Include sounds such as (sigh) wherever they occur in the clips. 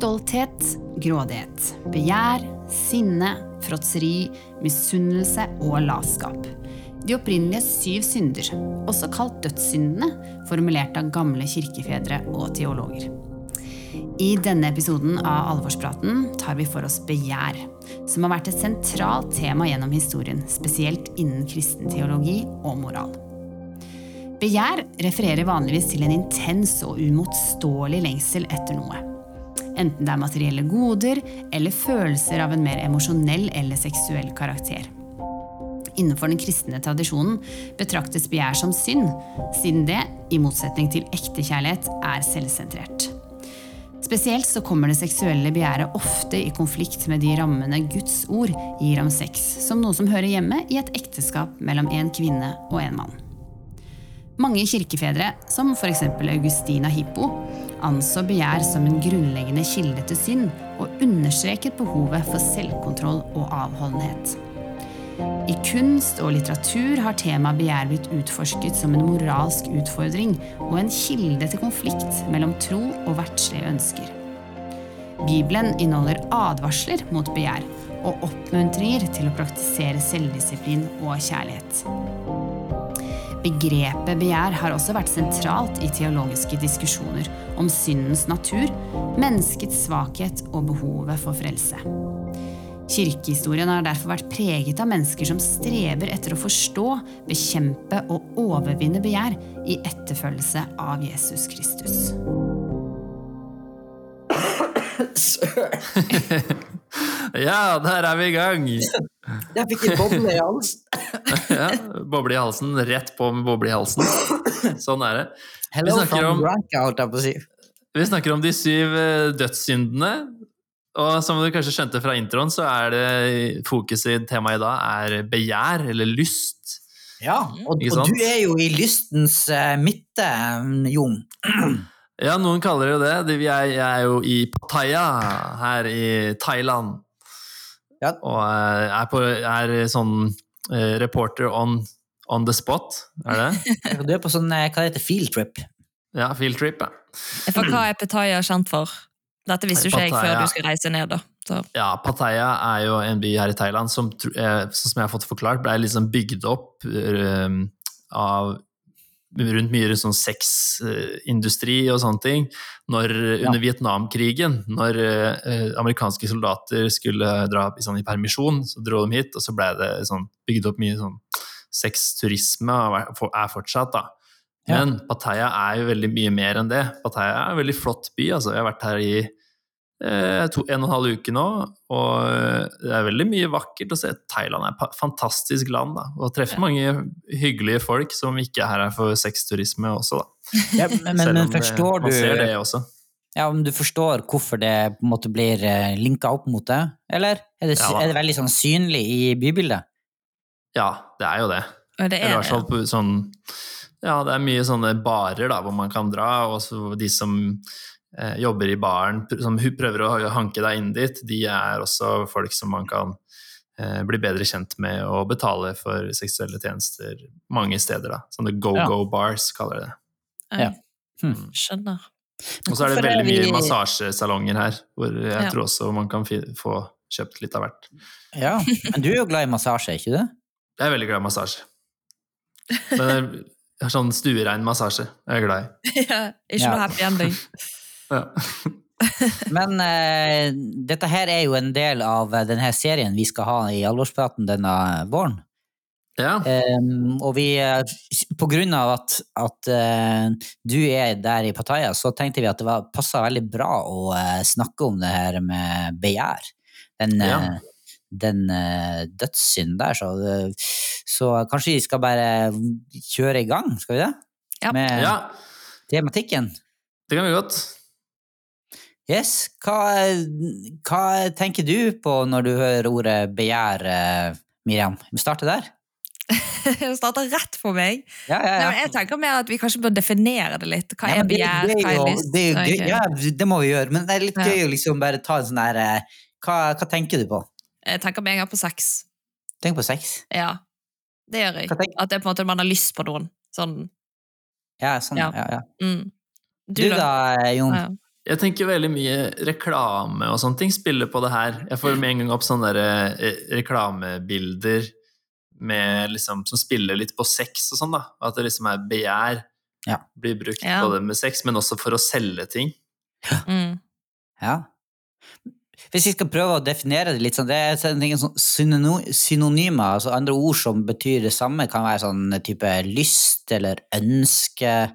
Stolthet, grådighet, begjær, sinne, fråtseri, misunnelse og latskap. De opprinnelige syv synder, også kalt dødssyndene, formulert av gamle kirkefedre og teologer. I denne episoden av Alvorspraten tar vi for oss begjær, som har vært et sentralt tema gjennom historien, spesielt innen kristen teologi og moral. Begjær refererer vanligvis til en intens og umotståelig lengsel etter noe. Enten det er materielle goder eller følelser av en mer emosjonell eller seksuell karakter. Innenfor den kristne tradisjonen betraktes begjær som synd, siden det, i motsetning til ekte kjærlighet, er selvsentrert. Spesielt så kommer det seksuelle begjæret ofte i konflikt med de rammene Guds ord gir om sex, som noe som hører hjemme i et ekteskap mellom en kvinne og en mann. Mange kirkefedre, som f.eks. Augustina Hippo, anså begjær som en grunnleggende kilde til synd, og understreket behovet for selvkontroll og avholdenhet. I kunst og litteratur har temaet begjær blitt utforsket som en moralsk utfordring og en kilde til konflikt mellom tro og verdslige ønsker. Bibelen inneholder advarsler mot begjær og oppmuntringer til å praktisere selvdisiplin og kjærlighet. Begrepet begjær har også vært sentralt i teologiske diskusjoner om syndens natur, menneskets svakhet og behovet for frelse. Kirkehistorien har derfor vært preget av mennesker som strever etter å forstå, bekjempe og overvinne begjær i etterfølgelse av Jesus Kristus. (coughs) (laughs) ja, der er vi i gang! (laughs) Jeg fikk en boble i halsen. (laughs) ja, boble i halsen. Rett på med boble i halsen. (laughs) Sånn er det. Hello på å si. Vi snakker om de syv eh, dødssyndene. Og som du kanskje skjønte fra introen, så er det fokuset i temaet i dag er begjær, eller lyst. Ja, og, og du er jo i lystens uh, midte, Jon. ja, noen kaller det jo det. Jeg, jeg er jo i Pattaya her i Thailand. Ja. Og uh, er, på, er sånn uh, reporter on, on, the spot, er det? (laughs) du er på sånn, hva heter det, field trip? Ja, field trip, ja. For hva er Pattaya kjent for? Dette visste jo ikke jeg før du skulle reise ned, da. Så. Ja, Pattaya er jo en by her i Thailand som, eh, som jeg har fått forklart, ble liksom bygd opp uh, av rundt mye sånn sexindustri og sånne ting. Når, ja. Under Vietnamkrigen, når eh, amerikanske soldater skulle dra sånn, i, permisjon, så dro de hit, og så ble det sånn, bygd opp mye sånn sexturisme, er fortsatt, da. Men ja. Pattaya er jo veldig mye mer enn det. Pattaya er en veldig flott by. Altså. Jeg har vært her i to, en og en halv uke nå, og eh, det er veldig mye vakkert å se. Thailand er et fantastisk land, da, og treffer ja. mange hyggelige folk som ikke er her for sexturisme også, da. (laughs) Ja, men, men, men forstår det, man ser det også. Ja, om du forstår hvorfor det på en måte blir eh, linka opp mot det, eller? Er det, ja, er det veldig sånn synlig i bybildet? Ja, det er jo det. det er Eller på sånn ja, det er mye sånne barer da, hvor man kan dra, og de som eh, jobber i baren, som prøver å hanke deg inn dit, de er også folk som man kan eh, bli bedre kjent med og betale for seksuelle tjenester mange steder. da. Sånne go-go-bars, kaller de det. Ja. Hm. hmm. Skjønner. Og så er det veldig mye massasjesalonger her, hvor jeg ja. tror også man kan få kjøpt litt av hvert. Ja, Men du er jo glad i massasje, ikke du? Jeg er veldig glad i massasje. Men jeg har sånn stuerein massasje. Jeg er glad i. (laughs) ja, ikke noe happy ending. (laughs) ja. (laughs) Men uh, dette her er jo en del av denne serien vi skal ha i alvorspraten denne våren. Ja. Um, og vi, på grunn av at, at uh, du er der i Pattaya, så tenkte vi at det var, passa veldig bra å uh, snakke om det her med begjær. Den, ja den uh, dødssynden der, så, så, kanskje vi skal bare kjøre i gang, skal vi det? Ja. Med ja. tematikken. Det kan vi godt. Yes. Hva, hva, tenker du på når du hører ordet begjær, uh, Miriam? Vi starter der. (laughs) det starter rett for meg. Ja, ja, ja. Nei, jeg tenker mer at vi kanskje bør definere det litt. Hva er begjær? Det, det, er det, er gøy, ja, det må vi gjøre, men det er litt gøy å liksom bare ta en sånn der uh, hva, hva tenker du på? Jeg tenker med en gang på sex. Tenk på sex? Ja, det gjør jeg. At det er på en måte man har lyst på noen. Sånn. Ja, sånn, ja. ja, ja. Mm. Du, du, da, Jon? Jeg tenker veldig mye reklame og sånne ting spiller på det her. Jeg får med en gang opp sånne der, eh, reklamebilder med liksom, som spiller litt på sex og sånn, da. At det liksom er begjær. Ja. Blir brukt Ja. både med sex, men også for å selge ting. (laughs) Mm. Ja. Hvis vi skal prøve å definere det litt sånn, det er sånn synonymer, altså andre ord som betyr det samme, kan være sånn type lyst eller ønske.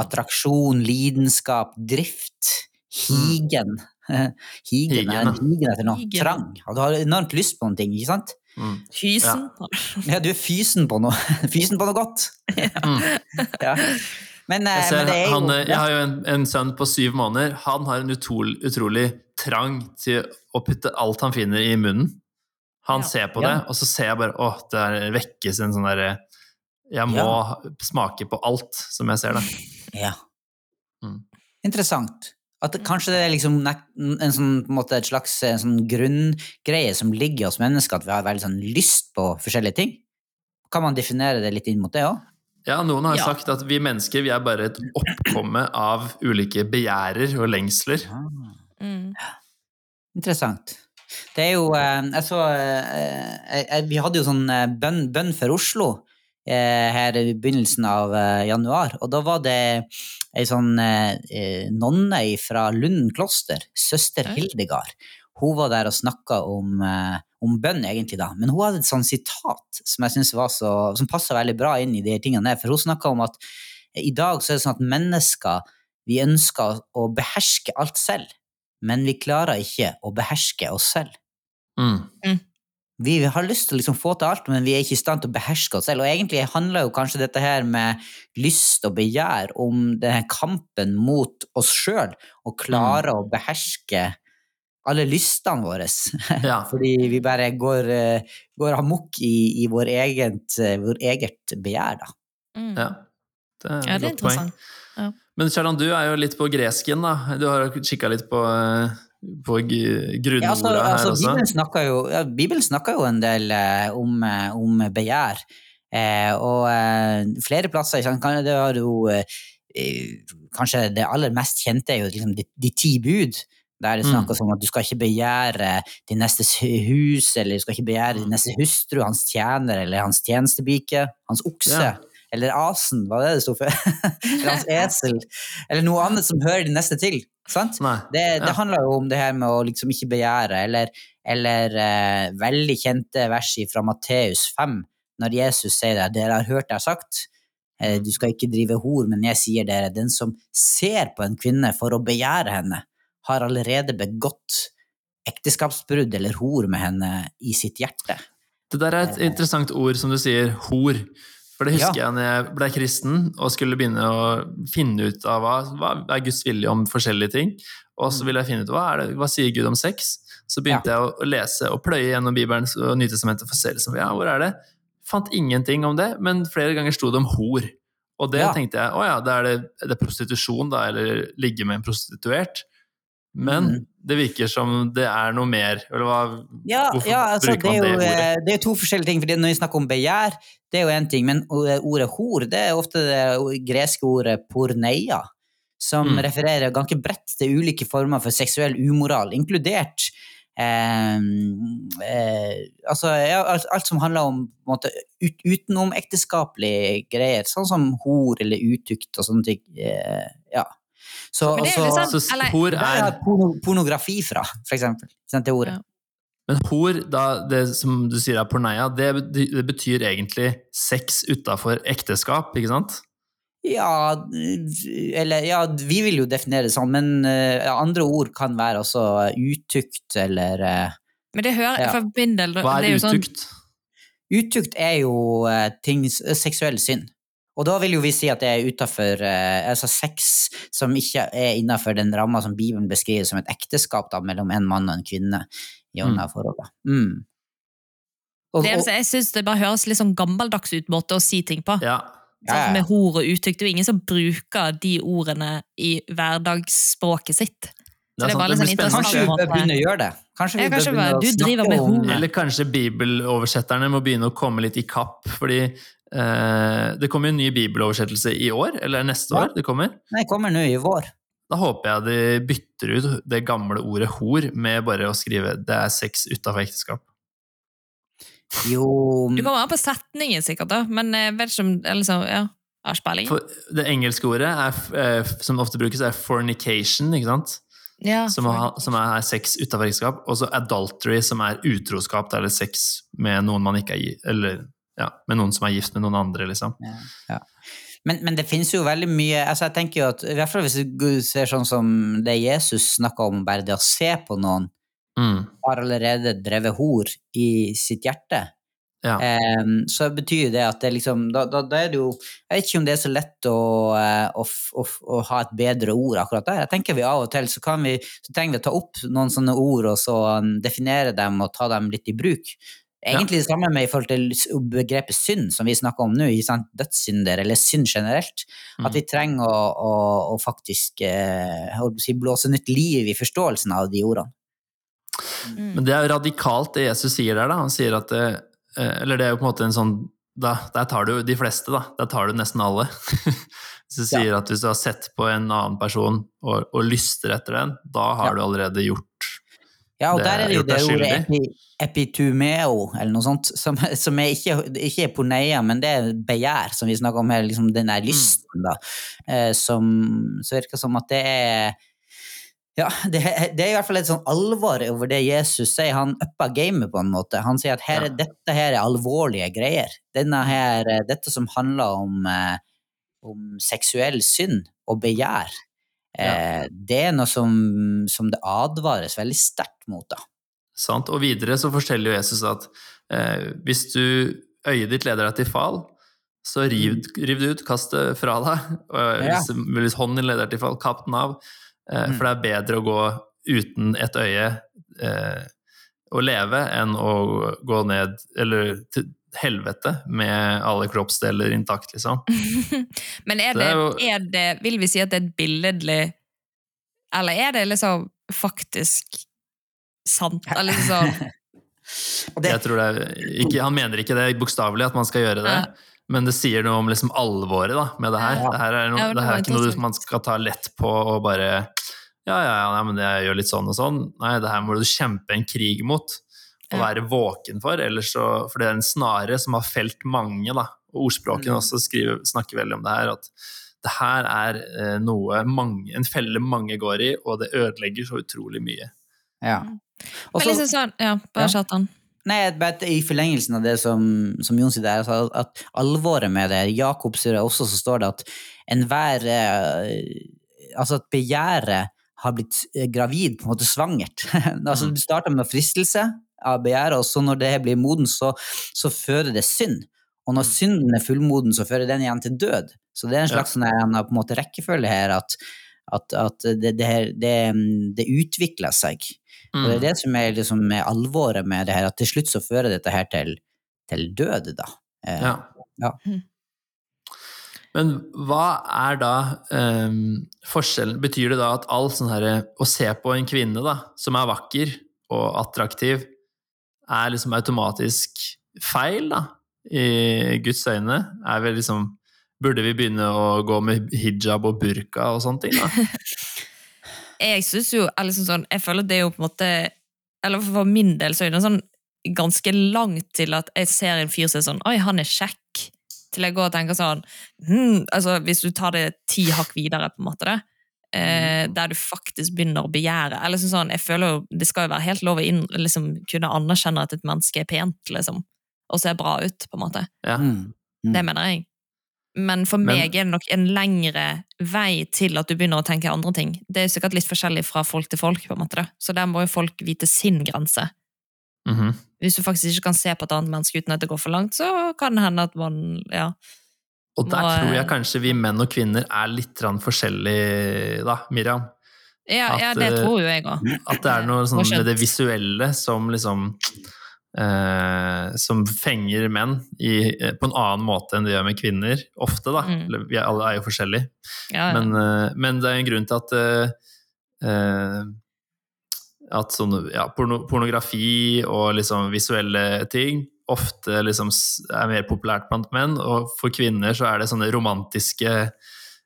Attraksjon, lidenskap, drift, higen. (laughs) Higen er en Higen, higen etter noe. Higen. Trang. Og du har enormt lyst på noe, ikke sant? Mm. Hysen. Ja, du er fysen på noe. (laughs) Fysen på noe godt. Mm. Ja. Men, eh, Jeg, ser, men det er jo han, eh, jeg har jo en, en sønn på syv måneder. Han har en utrolig, utrolig trang til å putte alt han finner i munnen. Han Ja. ser på Ja. det, og så ser jeg bare åh, det vekkes en sånn derre Jeg må Ja. smake på alt som jeg ser, da. Ja. Mm. Interessant. At kanskje det er liksom en sånn, på en måte et slags en sånn grunngreie som ligger hos mennesker, at vi har veldig sånn lyst på forskjellige ting. Kan man definere det litt inn mot det òg? Ja, noen har Ja. sagt at vi mennesker vi er bare et oppkomme av ulike begjærer og lengsler. Mm. Interessant. Det er jo eh, Jeg så eh, jeg- jeg- Vi hadde jo sånn eh, bønn, bønn for Oslo eh, her i begynnelsen av eh, januar, og da var det ei sånn eh, eh, nonne fra Lund kloster, søster Hildegard. Hun var der og snakka om, eh, om bønn, egentlig, da. Men hun hadde et sånn sitat som jeg synes var så, som passa veldig bra inn i de her tingene der. For hun snakka om at i dag så er det sånn at mennesker vi ønsker å beherske alt selv, men vi klarer ikke å beherske oss selv. Mm. Vi har lyst til å liksom få til alt, men vi er ikke i stand til å beherske oss selv. Og egentlig handler jo kanskje dette her med lyst og begjær om denne kampen mot oss sjøl, å klare å beherske alle lystene våre. (laughs) Ja. Fordi vi bare går, eh, går amok i, i vår, eget, eh, vår eget begjær, da. Mm. ja. Det er, Ja, et det er godt poeng. interessant. Men Kjartan, du er jo litt på gresken, da. Du har kikka litt på, eh, på g- Ja, altså, her altså, også. Bibelen, snakker jo, ja, Bibelen snakker jo en del eh, om, eh, om begjær. Eh, og eh, flere plasser ikke Det har jo eh, Kanskje det aller mest kjente er jo liksom de, de ti bud. Der det Mm. snakkes om at du skal ikke begjære din nestes hus, eller du skal ikke begjære din neste hustru, hans tjener eller hans tjenestepike, hans okse. Ja. Eller asen, var det det sto for? (laughs) eller hans esel. Eller noe annet som hører de neste til. Sant? Nei. Det, det Ja. handler jo om det her med å liksom ikke begjære, eller, eller eh, veldig kjente vers fra Matteus 5, når Jesus sier det, dere har hørt det er sagt, eh, du skal ikke drive hor, men jeg sier dere, den som ser på en kvinne for å begjære henne, har allerede begått ekteskapsbrudd eller hor med henne i sitt hjerte. Det der er et interessant ord som du sier, hor. For det husker Ja. jeg når jeg ble kristen og skulle begynne å finne ut av hva, hva er Guds vilje om forskjellige ting. Og så ville jeg finne ut hva, er det, hva sier Gud om sex. Så begynte jeg å, lese og pløye gjennom Bibelen og Nytestamentet for selv. se liksom, ja, hvor er det. Fant ingenting om det, men flere ganger sto det om hor. Og det Ja. tenkte jeg, å ja, da er det, er prostitusjon, da, eller ligge med en prostituert. Men Mhm. det virker som det er noe mer. Eller hva, Ja, hvorfor ja altså, bruker det, er jo, det ordet? eh, det er to forskjellige ting. fordi Når vi snakker om begjær, det er jo én ting, men ordet hor det er ofte det greske ordet porneia, som Mm. refererer ganske bredt til ulike former for seksuell umoral, inkludert eh, eh, altså, ja, alt, alt som handler om måte, ut, utenomekteskapelige greier, sånn som hor eller utukt og sånne ting. Eh, ja. Så, Men det er så- liksom- Så eller- hor er, er porno, pornografi fra, for eksempel. Det ordet. Ja. Men hor, da, det som du sier er porneia, det, det betyr egentlig sex utafor ekteskap, ikke sant? Ja, eller ja, vi vil jo definere det sånn, men uh, andre ord kan være altså utukt eller uh, Men det hører Ja. for min Hva er, er utukt? sånn- utukt? Utukt er jo uh, ting, seksuell synd. Og da vil jo vi si at det er utafor altså sex som ikke er innafor den ramma som Bibelen beskriver som et ekteskap da, mellom en mann og en kvinne i ånda forholdet. Mm. Og, det, jeg syns det bare høres litt sånn gammeldags ut måte å si ting på. Ja. Ja, Sånn ja. med hor og uttrykk. Det er jo ingen som bruker de ordene i hverdagsspråket sitt. Det er det litt sånn kanskje vi bør begynne å gjøre det? Kanskje vi Ja, bør begynne bare, å snakke om. Eller kanskje bibeloversetterne må begynne å komme litt i kapp, fordi eh, det kommer en ny bibeloversettelse i år, eller neste Ja. år det kommer. Nei, kommer nå i vår. Da håper jeg de bytter ut det gamle ordet hor med bare å skrive 'det er sex utafor ekteskap'. Jo Du kommer an på setningen, sikkert, da, men jeg vet ikke om eller så, ja, det engelske ordet er, eh, som ofte brukes, er 'fornication', ikke sant? Ja, Som, har, som er sex utafor ekteskap. Og så 'adultery', som er utroskap, eller sex med noen man ikke er Eller ja, med noen som er gift med noen andre, liksom. Ja, ja. Men, men det finnes jo veldig mye altså jeg tenker jo at, i hvert fall Hvis du ser sånn som det Jesus snakka om, bare det å se på noen, Mm, har allerede drevet hor i sitt hjerte. ja. Em, så betyr det at det liksom da, da, da er det jo Jeg vet ikke om det er så lett å, eh, å, å, å ha et bedre ord akkurat der. Jeg tenker vi av og til så, kan vi, så trenger vi å ta opp noen sånne ord og så um, definere dem og ta dem litt i bruk. Egentlig det samme med i forhold til begrepet synd, som vi snakker om nå. ikke sant? Dødssynder, eller synd generelt. At vi trenger å, å, å faktisk eh, å si, blåse nytt liv i forståelsen av de ordene. Mm. Men det er jo radikalt det Jesus sier der, da. Han sier at det, eh, Eller det er jo på en måte en sånn da, Der tar du de fleste, da. Der tar du nesten alle. (laughs) Hvis du sier at hvis du har sett på en annen person og, og lyster etter den, da har Ja. du allerede gjort Ja, og der er det jo det ordet epi, epitumeo, eller noe sånt, som, som er ikke, ikke er poneia, men det er begjær, som vi snakker om her, liksom den der lysten, da. Eh, som Så virker som at det er ja, det, det er i hvert fall et sånn alvor over det Jesus sier. Han upper gamet på en måte. Han sier at her, er- Ja. dette her er alvorlige greier. Her, eh, dette som handler om, eh, om seksuell synd og begjær, eh, det er noe som, som det advares veldig sterkt mot. da. Sant? Og videre så forteller jo Jesus at eh, hvis du øyet ditt leder deg til fall, så riv, riv det ut, kast det fra deg. Og hvis, Ja. hvis, hånden din leder deg til fall, kapp den av. Eh, Mm. For det er bedre å gå uten et øye eh, og leve enn å gå ned eller til helvete med alle kroppsdeler intakt, liksom. (laughs) Men er Det er det Vil vi si at det er et billedlig Eller er det liksom faktisk sant? Eller liksom (laughs) det, Jeg tror det er ikke, han mener ikke det bokstavelig, at man skal gjøre det. Ja. Men det sier noe om liksom alvoret da, med det her. Ja. Det her er, noe, Ja, det det her er ikke noe man skal ta lett på og bare Ja, ja, ja, nei, men jeg gjør litt sånn og sånn. Nei, det her må du kjempe en krig mot. Ja. være våken for. Så, for det er en snare som har felt mange. da, og Ordspråken Mm. også skriver, snakker veldig om det her. At det her er eh, noe mange, en felle mange går i, og det ødelegger så utrolig mye. ja. Og Men så- liksom sånn Ja, bare Ja. Kjartan. Nei, bare I forlengelsen av det som, som Jon sier der, altså at alvoret med det Jakob sier også så står det at enhver eh, Altså at begjæret har blitt eh, gravid, på en måte svangert. (laughs) altså Mm. Du starter med fristelse av begjæret, og så når det blir moden, så, så fører det synd. Og når Mm. synden er fullmoden, så fører den igjen til død. Så det er en Ja. slags sånn en, på en måte rekkefølge her at, at, at det, det, her- det, det utvikler seg. Og det er Mm. det som er, liksom, er alvoret med det her, at til slutt så fører dette her til, til død, da. Eh, Ja. Ja. Men hva er da um, forskjellen Betyr det da at all sånn herre Å se på en kvinne da, som er vakker og attraktiv, er liksom automatisk feil, da? I Guds øyne? Er vi liksom Burde vi begynne å gå med hijab og burka og sånne ting, da? (laughs) Jeg synes jo, liksom sånn, jeg føler det er jo på en måte Eller for min del så er det sånn ganske langt til at jeg ser en fyr som er sånn Oi, han er kjekk. Til jeg går og tenker sånn hm, altså Hvis du tar det ti hakk videre, på en måte, det, eh, der du faktisk begynner å begjære eller liksom sånn, jeg føler jo, Det skal jo være helt lov å inn, liksom, kunne anerkjenne at et menneske er pent, liksom. Og ser bra ut, på en måte. Ja. Mm. Det mener jeg. Men for Men- meg er det nok en lengre vei til at du begynner å tenke andre ting. Det er sikkert litt forskjellig fra folk til folk, på en måte. da. Så der må jo folk vite sin grense. Mhm. Hvis du faktisk ikke kan se på et annet menneske uten at det går for langt, så kan det hende at man ja. Og der Må, tror jeg eh, kanskje vi menn og kvinner er litt forskjellige, da, Miriam. Ja, At, ja, det eh, tror jo jeg òg. At det er noe sånn med det visuelle som liksom eh, Som fenger menn i, eh, på en annen måte enn det gjør med kvinner. Ofte, da. Mm. Vi alle er jo forskjellige. Ja, ja. Men, eh, men det er en grunn til at eh, at sånn, ja, porno, pornografi og liksom visuelle ting ofte liksom er mer populært blant menn, og for kvinner så er det sånne romantiske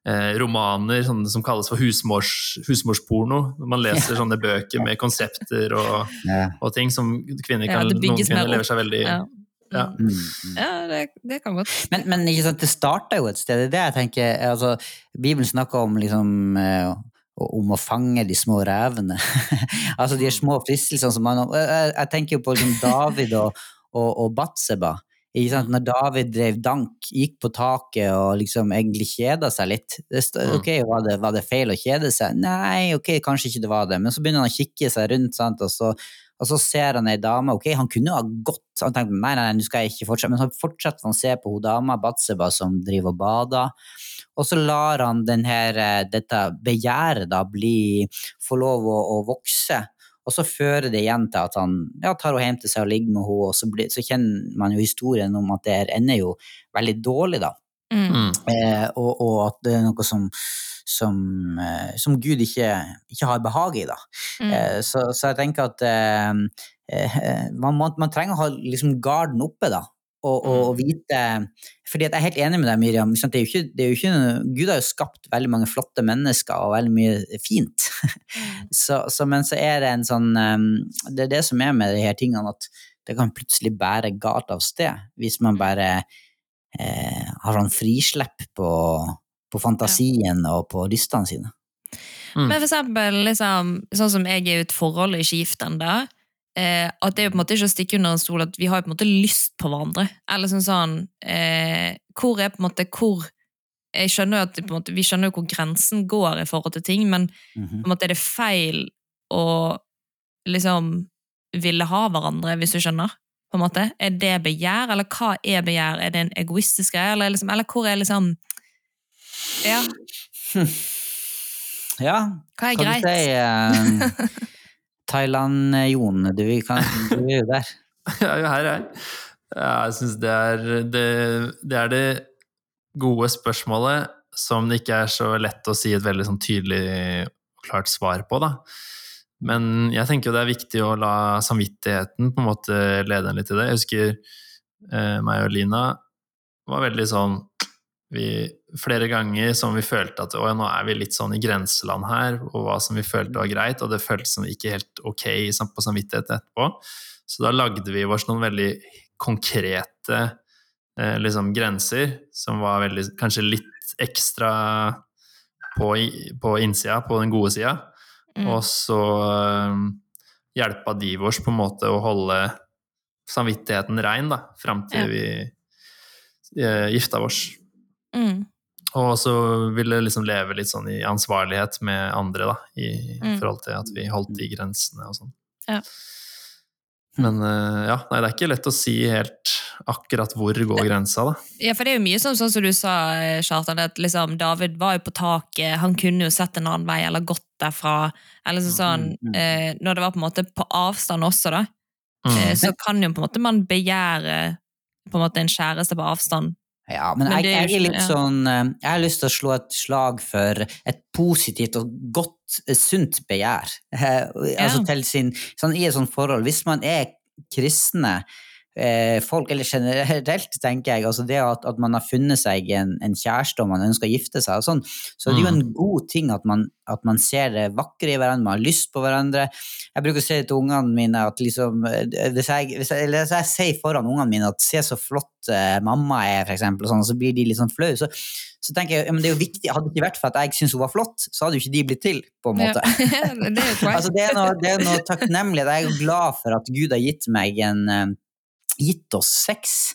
eh, romaner sånne som kalles for husmors, husmorsporno. Man leser sånne bøker med konsepter og, Ja. og ting som kvinner kan, ja, noen kvinner lever seg veldig Ja, ja. Mm, mm. ja det, det kan godt. Men, men ikke sant, det starta jo et sted. Det er det jeg tenker, altså, Bibelen snakker om liksom eh, om å fange de små revene. (laughs) altså de små fristelsene som man Jeg, jeg tenker jo på liksom David og, og, og Batseba. Sant? Når David drev dank, gikk på taket og liksom egentlig kjeda seg litt. Mm. ok, var det, var det feil å kjede seg? Nei, ok, kanskje ikke det var det. Men så begynner han å kikke seg rundt, sant? Og, så, og så ser han ei dame. Ok, han kunne ha gått. Han tenkte nei, nei, nei, nå skal jeg ikke fortsette. Men så fortsetter han å se på hun dama, Batseba, som driver og bader. Og så lar han denne, eh, dette begjæret da bli, få lov å, å vokse. Og så fører det igjen til at han ja, tar henne hjem til seg og ligger med henne, og så, blir, så kjenner man jo historien om at det her ender jo veldig dårlig, da. Mm. Mm. Eh, og, og at det er noe som, som, eh, som Gud ikke, ikke har behag i, da. Mm. Eh, så, så jeg tenker at eh, eh, man, man trenger å ha liksom garden oppe, da. Og, og, og vite fordi at Jeg er helt enig med deg, Miriam. Det er jo ikke, det er jo ikke, Gud har jo skapt veldig mange flotte mennesker og veldig mye fint. (laughs) så, så, men så er det en sånn eh, Det er det som er med de her tingene, at det kan plutselig bære galt av sted hvis man bare eh, har sånn frislepp på, på fantasien og på lystene sine. Mm. Men for eksempel, liksom, sånn som jeg er i et forhold og ikke gift ennå, eh, at det er jo på en måte ikke å stikke under en stol at vi har på en måte lyst på hverandre. Eller sånn sånn eh, Hvor er på en måte hvor jeg skjønner jo at på en måte, Vi skjønner jo hvor grensen går i forhold til ting, men Mhm. på en måte er det feil å liksom ville ha hverandre, hvis du skjønner? På en måte. Er det begjær, eller hva er begjær? Er det en egoistisk greie, eller, liksom, eller hvor er liksom Ja, (laughs) Ja, hva er Kan greit? du si (laughs) eh, Thailand-Jon? Du, kan- (laughs) du er jo der. Jeg er jo her, jeg. Jeg syns det, det, det er det gode spørsmålet som det ikke er så lett å si et veldig sånn tydelig og klart svar på, da. Men jeg tenker jo det er viktig å la samvittigheten på en måte lede en litt i det. Jeg husker eh, meg og Lina var veldig sånn vi, Flere ganger som vi følte at nå er vi litt sånn i grenseland her, og hva som vi følte var greit, og det føltes som ikke helt ok på samvittigheten etterpå. Så da lagde vi oss noen veldig konkrete eh, liksom grenser, som var veldig, kanskje litt ekstra på, på innsida, på den gode sida. Mm. Og så eh, hjelpa de oss på en måte å holde samvittigheten rein da, fram til Ja. vi eh, gifta oss. Mm. Og så ville liksom leve litt sånn i ansvarlighet med andre, da, i Mm. forhold til at vi holdt de grensene og sånn. Ja. Men eh, ja, nei, det er ikke lett å si helt akkurat hvor går grensa, da. Ja, for det er jo mye sånn, sånn som du sa, eh, Kjartan, at liksom David var jo på taket, han kunne jo sett en annen vei, eller gått derfra, eller sånn sånn, mm. eh, når det var på en måte på avstand også da, Mm. eh, så kan jo på en måte man begjære på en måte en kjæreste på avstand. Ja, men, Men jeg, jeg er litt sånn eh, Jeg har lyst til å slå et slag for et positivt og godt, eh, sunt begjær. (laughs) Eh, Altså til sin, sånn, I et sånt forhold. Hvis man er kristne folk, eller generelt, tenker jeg, altså det at, at man har funnet seg en, en kjæreste og man ønsker å gifte seg, og sånn, så det er jo en god ting at man, at man ser det vakre i hverandre, man har lyst på hverandre. Jeg bruker å si til ungene mine at liksom, eh, hvis jeg, hvis jeg, eller hvis jeg sier foran ungene mine at se så flott eh, mamma er, for eksempel, og sånn, så blir de litt sånn flaue, Så, så tenker jeg ja, men det er jo viktig, hadde det ikke vært for at jeg syntes hun var flott, så hadde jo ikke de blitt til, på en måte. Ja. (laughs) det er jo. Altså, det, er noe, det er noe takknemlighet. Jeg er glad for at Gud har gitt meg en eh, gitt oss sex.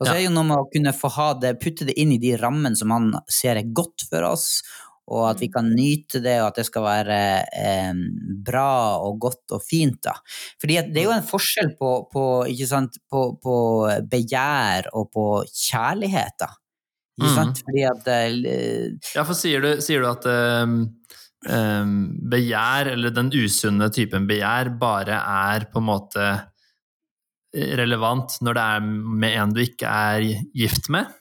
Og så Ja. er det jo noe med å kunne få ha det, putte det inn i de rammene som han ser er godt for oss, og at vi kan nyte det, og at det skal være eh, bra og godt og fint. da. Fordi det er jo en forskjell på, på, ikke sant, på, på begjær og på kjærlighet. da. Ikke Mhm. sant? Fordi at eh, Ja, for sier du, sier du at ehm, ehm, begjær, eller den usunne typen begjær, bare er på en måte relevant når det er med en du ikke er gift med?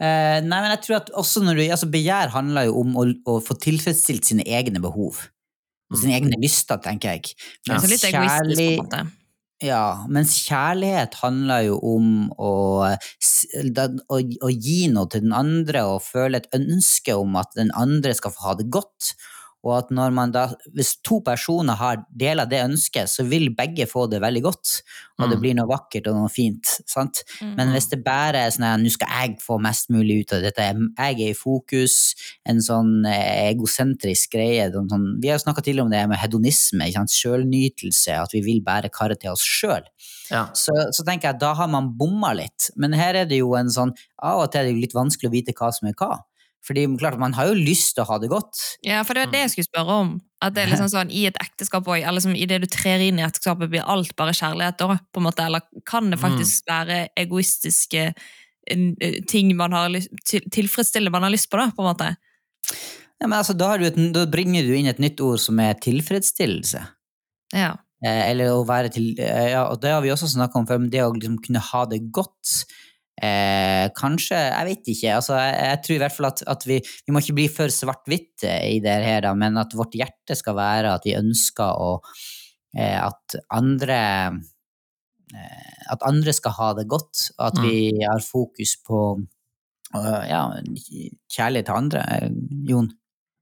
Eh, nei, men jeg tror at også når du, altså Begjær handler jo om å, å få tilfredsstilt sine egne behov. Og sine egne lyster, tenker jeg. Mens ja. litt egoistisk, på en måte. Ja, mens kjærlighet handler jo om å, å, å, gi noe til den andre og føle et ønske om at den andre skal få ha det godt. Og at når man da, hvis to personer har deler det ønsket, så vil begge få det veldig godt. Og mm. det blir noe vakkert og noe fint. sant? Mm. Men hvis det bare er sånn at nå skal jeg få mest mulig ut av dette, jeg er i fokus, en sånn eh, egosentrisk greie sånn, Vi har snakka tidligere om det med hedonisme, sjølnytelse, at vi vil bare karre til oss sjøl. Ja. Så, så, tenker jeg at da har man bomma litt. Men her er det jo en sånn Av og til er det litt vanskelig å vite hva som er hva. Fordi klart, Man har jo lyst til å ha det godt. Ja, for det var det jeg skulle spørre om. At det er liksom (laughs) sånn, I et ekteskap òg, liksom, det du trer inn i ekteskapet, blir alt bare kjærlighet da? på en måte, Eller kan det mm. faktisk være egoistiske eh, ting man har lyst, tilfredsstille man har lyst på, da, på en måte? Ja, men altså, da, et, da bringer du inn et nytt ord som er tilfredsstillelse. Ja. Eh, eller å være til eh, Ja, og det har vi også snakka om før, men det å liksom kunne ha det godt Eh, kanskje, jeg vet ikke. Altså, jeg, jeg, tror i hvert fall at, at vi, vi, må ikke bli for svart-hvitt i det her, da, men at vårt hjerte skal være at vi ønsker å eh, At andre eh, At andre skal ha det godt, og at mm. vi har fokus på ja, kjærlighet til andre. Jon?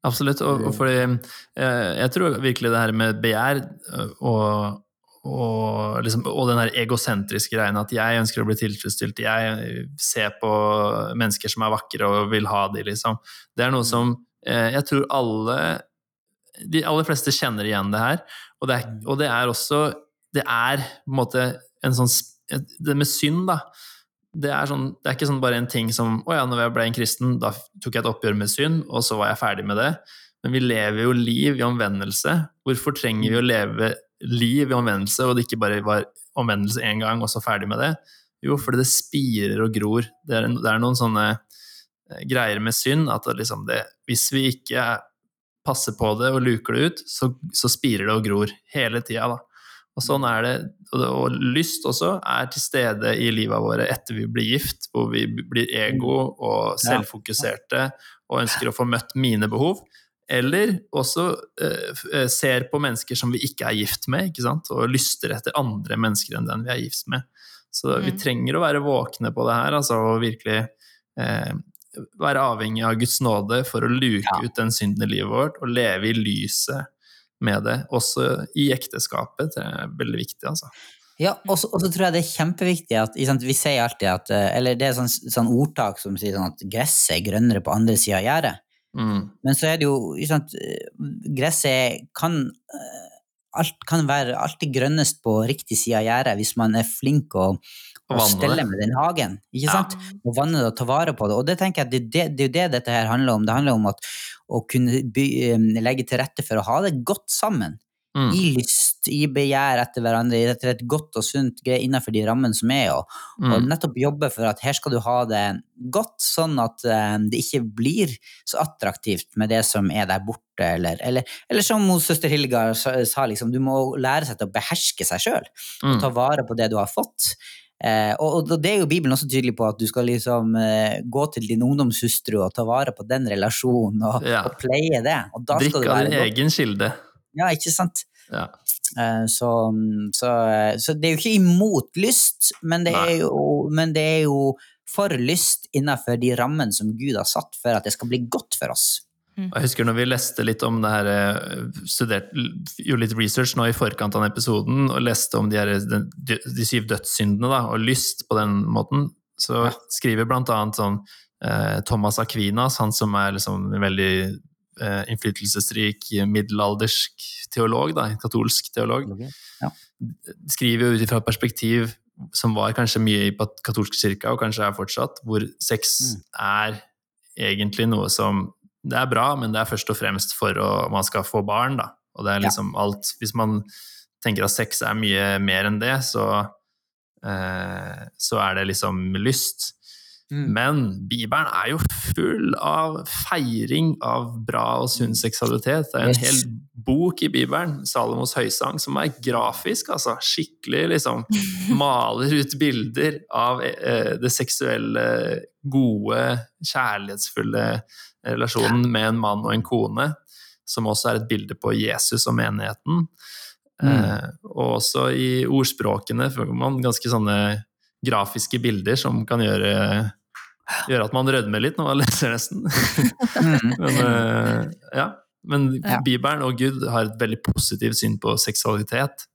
Absolutt. Og, og fordi eh, jeg tror virkelig det her med begjær og og, liksom, og, den her egosentriske greien at jeg ønsker å bli tilfredsstilt, jeg ser på mennesker som er vakre og vil ha de, liksom. Det er noe mm. som eh, jeg tror alle De aller fleste kjenner igjen det her. Og det er, mm. og det er også Det er på en måte en sånn Det med synd, da. Det er, sånn, det er ikke sånn bare en ting som Å ja, når jeg ble en kristen, da tok jeg et oppgjør med synd, og så var jeg ferdig med det. Men vi lever jo liv i omvendelse. Hvorfor trenger vi å leve liv i omvendelse, og det ikke bare var omvendelse én gang og så ferdig med det? Jo, fordi det spirer og gror. Det er, det er noen sånne eh, greier med synd at liksom det, hvis vi ikke passer på det og luker det ut, så, så spirer det og gror hele tida. Og sånn er det. Og, og, lyst også er til stede i livet våre etter vi blir gift, hvor vi blir ego og selvfokuserte og ønsker å få møtt mine behov. Eller også eh, ser på mennesker som vi ikke er gift med, og lyster etter andre mennesker enn den vi er gift med. Så mm. vi trenger å være våkne på det her, altså, og virkelig eh, være avhengig av Guds nåde for å luke ja. ut den synden i livet vårt, og leve i lyset med det, også i ekteskapet. Det er veldig viktig, altså. Ja, og så tror jeg det er kjempeviktig at sant, Vi sier alltid at eh, Eller det er sånn, sånn ordtak som sier sånn at gresset er grønnere på andre sida av gjerdet. Mm. Men så er det jo sant, Gresset kan eh, alt kan være alltid grønnest på riktig side av gjerdet hvis man er flink og, og stelle med den hagen. ikke sant? Ja. Og vanne det og ta vare på det. Og det tenker jeg det, det, det er jo det dette her handler om. Det handler om at, å kunne by, eh, legge til rette for å ha det godt sammen. Mm. I lyst, i begjær etter hverandre, etter et godt og sunt greie innenfor de rammene som er. Og, mm. og, nettopp jobbe for at her skal du ha det godt, sånn at um, det ikke blir så attraktivt med det som er der borte. Eller, eller, eller som søster Hilgar sa, liksom, du må lære seg til å beherske seg sjøl. Mm. Og ta vare på det du har fått. Eh, og, og, det er jo Bibelen også tydelig på, at du skal liksom eh, gå til din ungdomshustru og ta vare på den relasjonen og, ja. og pleie det. Drikk av din egen kilde. Ja, ikke sant? Ja. Eh, så, så, så, det er jo ikke imot lyst, men det, er jo, men det er jo for lyst innenfor de rammene som Gud har satt for at det skal bli godt for oss. Mm. Jeg husker når vi leste litt om det her, eh, studert, gjorde litt research nå i forkant av den episoden, og leste om de, her, de, de syv dødssyndene da, og lyst på den måten, så ja. skriver blant annet sånn eh, Thomas Aquinas, han som er liksom veldig eh, innflytelsesrik middelaldersk teolog, da, katolsk teolog, ja. skriver jo ut ifra et perspektiv som var kanskje mye i katolsk kirke, og kanskje er fortsatt, hvor sex mm. er egentlig noe som Det er bra, men det er først og fremst for å man skal få barn, da. Og det er liksom ja. alt Hvis man tenker at sex er mye mer enn det, så, eh, så er det liksom lyst. Mm. Men Bibelen er jo full av feiring av bra og sunn seksualitet. Det er en yes. hel bok i Bibelen, Salomos høysang, som er grafisk, altså. Skikkelig, liksom. (laughs) Maler ut bilder av eh, det seksuelle, gode, kjærlighetsfulle relasjonen med en mann og en kone, som også er et bilde på Jesus og menigheten. Eh, og også i ordspråkene får man ganske sånne grafiske bilder som kan gjøre, gjøre at man rødmer litt når man (laughs) leser nesten. Mm. (laughs) Men, eh, ja. Men Ja. Bibelen og Gud har et veldig positivt syn på seksualitet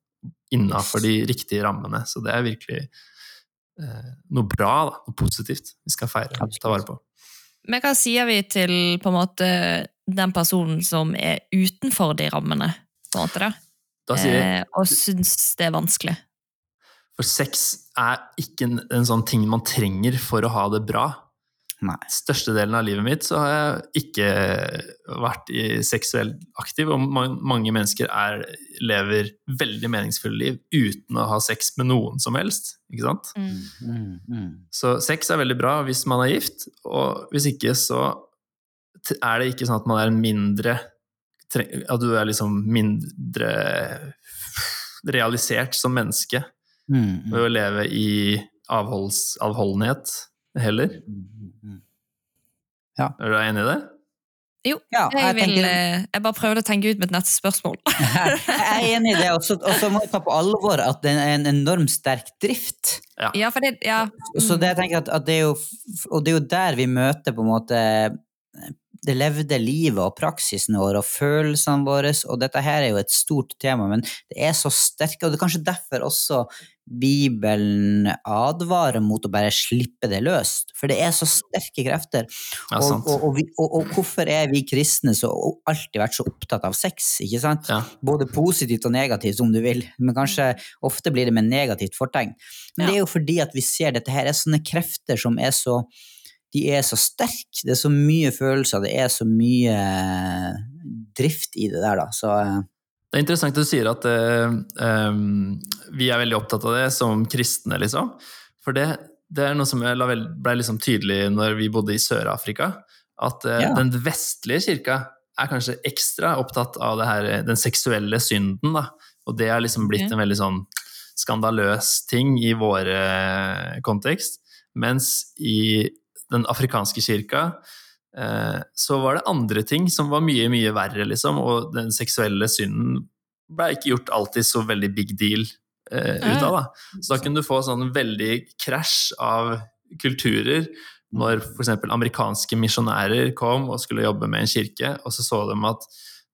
innafor de riktige rammene. Så det er virkelig eh, noe bra, da, noe positivt vi skal feire og ta vare på. Men hva sier vi til på en måte den personen som er utenfor de rammene, på en måte da? Da sier jeg Eh, og syns det er vanskelig? For sex er ikke en, en sånn ting man trenger for å ha det bra. Nei. Størstedelen av livet mitt så har jeg ikke vært i seksuelt aktiv, og mange mennesker er, lever veldig meningsfulle liv uten å ha sex med noen som helst. Ikke sant? Mm, mm. Så sex er veldig bra hvis man er gift, og hvis ikke så er det ikke sånn at man er en mindre At du er liksom mindre realisert som menneske Mm, mm. ved å leve i avholds, avholdenhet heller. Mm. Er du enig i det? Jo, Ja, jeg, jeg vil, tenker- eh, jeg bare prøvde å tenke ut mitt neste spørsmål. (laughs) Jeg er enig i det, og så må jeg ta på alvor at det er en enormt sterk drift. Ja, for det, ja. Så det jeg tenker at, at det er jo, og det er jo der vi møter på en måte det levde livet og praksisen vår og følelsene våre, og dette her er jo et stort tema, men det er så sterke, og det er kanskje derfor også Bibelen advarer mot å bare slippe det løst, for det er så sterke krefter. Ja, og, og, og, vi, og, hvorfor er vi kristne så alltid vært så opptatt av sex, ikke sant? Ja. Både positivt og negativt, om du vil, men kanskje ofte blir det med negativt fortegn. Men det er jo fordi at vi ser dette her er sånne krefter som er så de er så sterke, det er så mye følelser, det er så mye drift i det der, da. Så eh, Det er interessant at du sier at eh, vi er veldig opptatt av det som kristne, liksom. For det, det er noe som ble liksom tydelig når vi bodde i Sør-Afrika. At eh, Ja. den vestlige kirka er kanskje ekstra opptatt av det her, den seksuelle synden. Da. Og det har liksom blitt en veldig sånn skandaløs ting i vår eh, kontekst. Mens i den afrikanske kirka eh, så var det andre ting som var mye, mye verre, liksom. Og den seksuelle synden ble ikke gjort alltid så veldig big deal eh, ut av, da. Så da kunne du få sånn veldig krasj av kulturer når f.eks. amerikanske misjonærer kom og skulle jobbe med en kirke, og så så de at